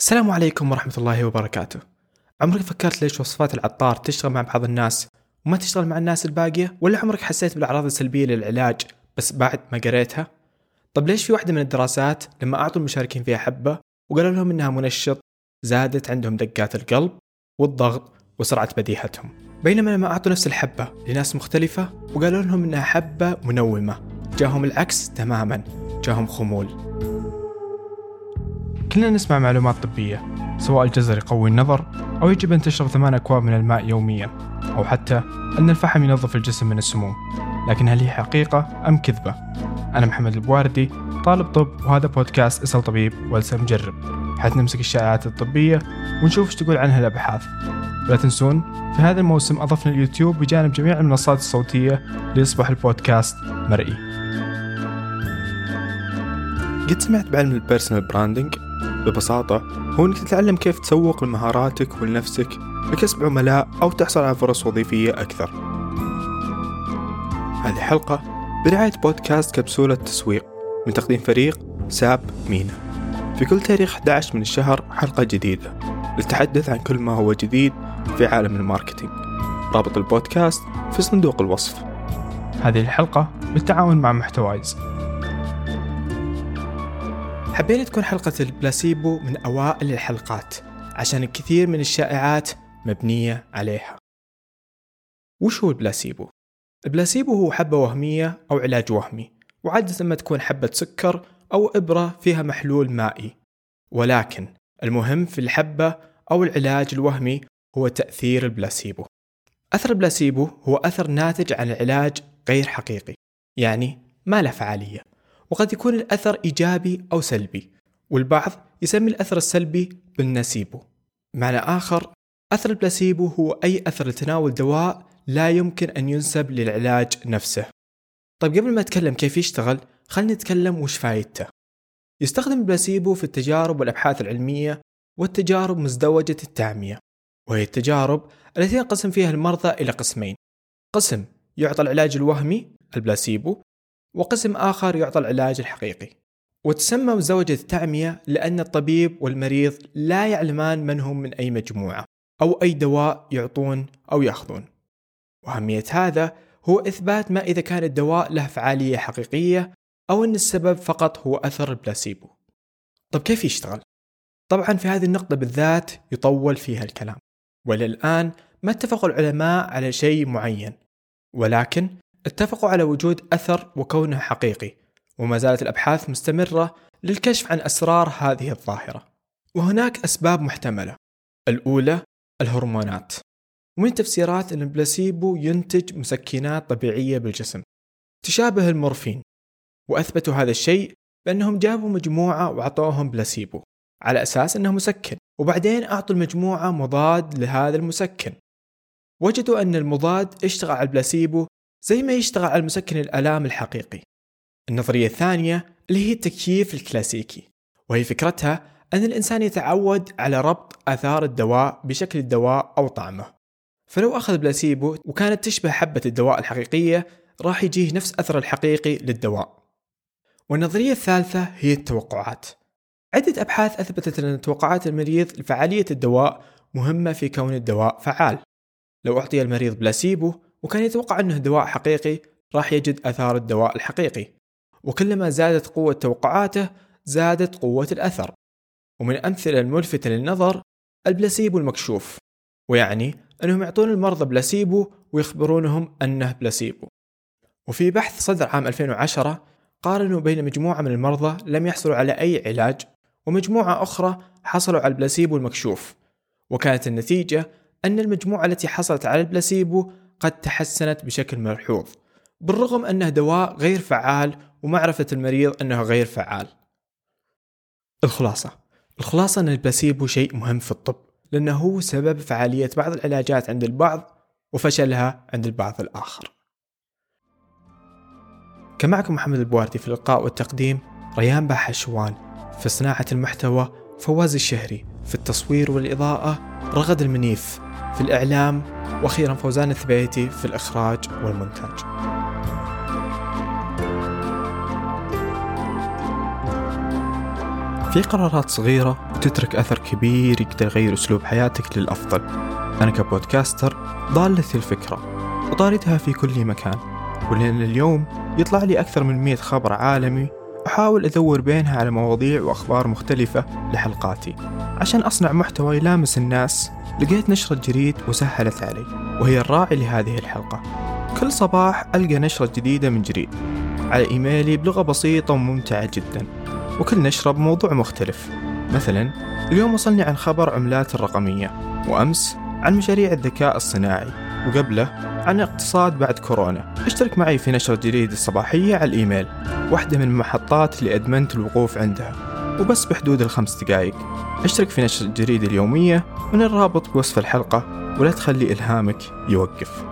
السلام عليكم ورحمة الله وبركاته. عمرك فكرت ليش وصفات العطار تشتغل مع بعض الناس وما تشتغل مع الناس الباقية؟ ولا عمرك حسيت بالأعراض السلبية للعلاج بس بعد ما قريتها؟ طب ليش في واحدة من الدراسات لما أعطوا المشاركين فيها حبة وقالوا لهم إنها منشط زادت عندهم دقات القلب والضغط وسرعة بديهتهم. بينما لما أعطوا نفس الحبة لناس مختلفة وقالوا لهم إنها حبة منومة جاهم العكس تماما جاهم خمول. كلنا نسمع معلومات طبية سواء الجزر يقوي النظر أو يجب أن تشرب ثمان أكواب من الماء يوميا أو حتى أن الفحم ينظف الجسم من السموم. لكن هل هي حقيقة أم كذبة؟ أنا محمد البواردي طالب طب وهذا بودكاست أسأل طبيب والسى مجرب حيث نمسك الشائعات الطبية ونشوف إيش تقول عنها الأبحاث. ولا تنسون في هذا الموسم أضفنا اليوتيوب بجانب جميع المنصات الصوتية ليصبح البودكاست مرئي. قد سمعت بعلم ال personal branding ببساطة هو انك تتعلم كيف تسوق لمهاراتك ولنفسك لكسب عملاء أو تحصل على فرص وظيفية أكثر. هذه حلقة برعاية بودكاست كبسولة تسويق من تقديم فريق ساب مينا. في كل تاريخ 11 من الشهر حلقة جديدة للتحدث عن كل ما هو جديد في عالم ال marketing. رابط البودكاست في صندوق الوصف. هذه الحلقة بالتعاون مع محتوايز. حبينا تكون حلقة البلاسيبو من أوائل الحلقات عشان الكثير من الشائعات مبنية عليها. وش هو البلاسيبو؟ البلاسيبو هو حبة وهمية أو علاج وهمي وعادة ما تكون حبة سكر أو إبرة فيها محلول مائي. ولكن المهم في الحبة أو العلاج الوهمي هو تأثير البلاسيبو. أثر البلاسيبو هو أثر ناتج عن العلاج غير حقيقي يعني ما له فعالية. وقد يكون الأثر إيجابي أو سلبي والبعض يسمي الأثر السلبي بالنسيبو معنى آخر أثر البلاسيبو هو أي أثر لتناول دواء لا يمكن أن ينسب للعلاج نفسه. طيب قبل ما أتكلم كيف يشتغل خلينا نتكلم وش فايدته. يستخدم البلاسيبو في التجارب والأبحاث العلمية والتجارب مزدوجة التعمية وهي التجارب التي ينقسم فيها المرضى إلى قسمين. قسم يعطى العلاج الوهمي البلاسيبو وقسم آخر يعطى العلاج الحقيقي. وتسمى مزوجة التعمية لأن الطبيب والمريض لا يعلمان من هم من أي مجموعة أو أي دواء يعطون أو يأخذون. وأهمية هذا هو إثبات ما إذا كان الدواء له فعالية حقيقية أو أن السبب فقط هو أثر البلاسيبو. طب كيف يشتغل؟ طبعا في هذه النقطة بالذات يطول فيها الكلام. وللآن الآن ما اتفق العلماء على شيء معين. ولكن اتفقوا على وجود أثر وكونه حقيقي وما زالت الأبحاث مستمرة للكشف عن أسرار هذه الظاهرة. وهناك أسباب محتملة. الأولى الهرمونات. ومن التفسيرات أن البلاسيبو ينتج مسكنات طبيعية بالجسم تشابه المورفين. وأثبتوا هذا الشيء بأنهم جابوا مجموعة وعطوهم بلاسيبو على أساس أنه مسكن. وبعدين أعطوا المجموعة مضاد لهذا المسكن. وجدوا أن المضاد اشتغل على البلاسيبو زي ما يشتغل على المسكن الآلام الحقيقي. النظرية الثانية اللي هي التكييف الكلاسيكي وهي فكرتها أن الإنسان يتعود على ربط آثار الدواء بشكل الدواء أو طعمه. فلو أخذ بلاسيبو وكانت تشبه حبة الدواء الحقيقية راح يجيه نفس أثر الحقيقي للدواء. والنظرية الثالثة هي التوقعات. عدة أبحاث أثبتت أن توقعات المريض لفعالية الدواء مهمة في كون الدواء فعال. لو أعطي المريض بلاسيبو وكان يتوقع أنه دواء حقيقي راح يجد أثار الدواء الحقيقي. وكلما زادت قوة توقعاته زادت قوة الأثر. ومن الأمثلة الملفتة للنظر البلاسيبو المكشوف. ويعني أنهم يعطون المرضى بلاسيبو ويخبرونهم أنه بلاسيبو. وفي بحث صدر عام 2010 قارنوا بين مجموعة من المرضى لم يحصلوا على أي علاج ومجموعة أخرى حصلوا على البلاسيبو المكشوف. وكانت النتيجة أن المجموعة التي حصلت على البلاسيبو قد تحسنت بشكل ملحوظ بالرغم أنه دواء غير فعال ومعرفة المريض أنه غير فعال. الخلاصة الخلاصة أن البلاسيبو شيء مهم في الطب لأنه هو سبب فعالية بعض العلاجات عند البعض وفشلها عند البعض الآخر. كان معكم محمد البواردي في اللقاء والتقديم ريان بحشوان في صناعة المحتوى فواز الشهري في التصوير والإضاءة رغد المنيف في الإعلام وأخيرا فوزان الثبيتي في الإخراج والمونتاج. في قرارات صغيرة وتترك أثر كبير يقدر يغير أسلوب حياتك للأفضل. أنا كبودكاستر ضالتي الفكرة وطاردها في كل مكان. ولأن اليوم يطلع لي أكثر من 100 خبر عالمي أحاول أدور بينها على مواضيع وأخبار مختلفة لحلقاتي. عشان أصنع محتوى يلامس الناس لقيت نشرة جريد وسهلت علي وهي الراعي لهذه الحلقة. كل صباح ألقى نشرة جديدة من جريد على إيميلي بلغة بسيطة وممتعة جدا وكل نشرة بموضوع مختلف. مثلا اليوم وصلني عن خبر عملات الرقمية وأمس عن مشاريع الذكاء الصناعي. وقبله عن اقتصاد بعد كورونا. اشترك معي في نشرة جريدة الصباحية على الإيميل واحدة من المحطات اللي أدمنت الوقوف عندها. وبس بحدود الخمس دقايق. اشترك في نشرة الجريدة اليومية من الرابط بوصف الحلقة ولا تخلي إلهامك يوقف.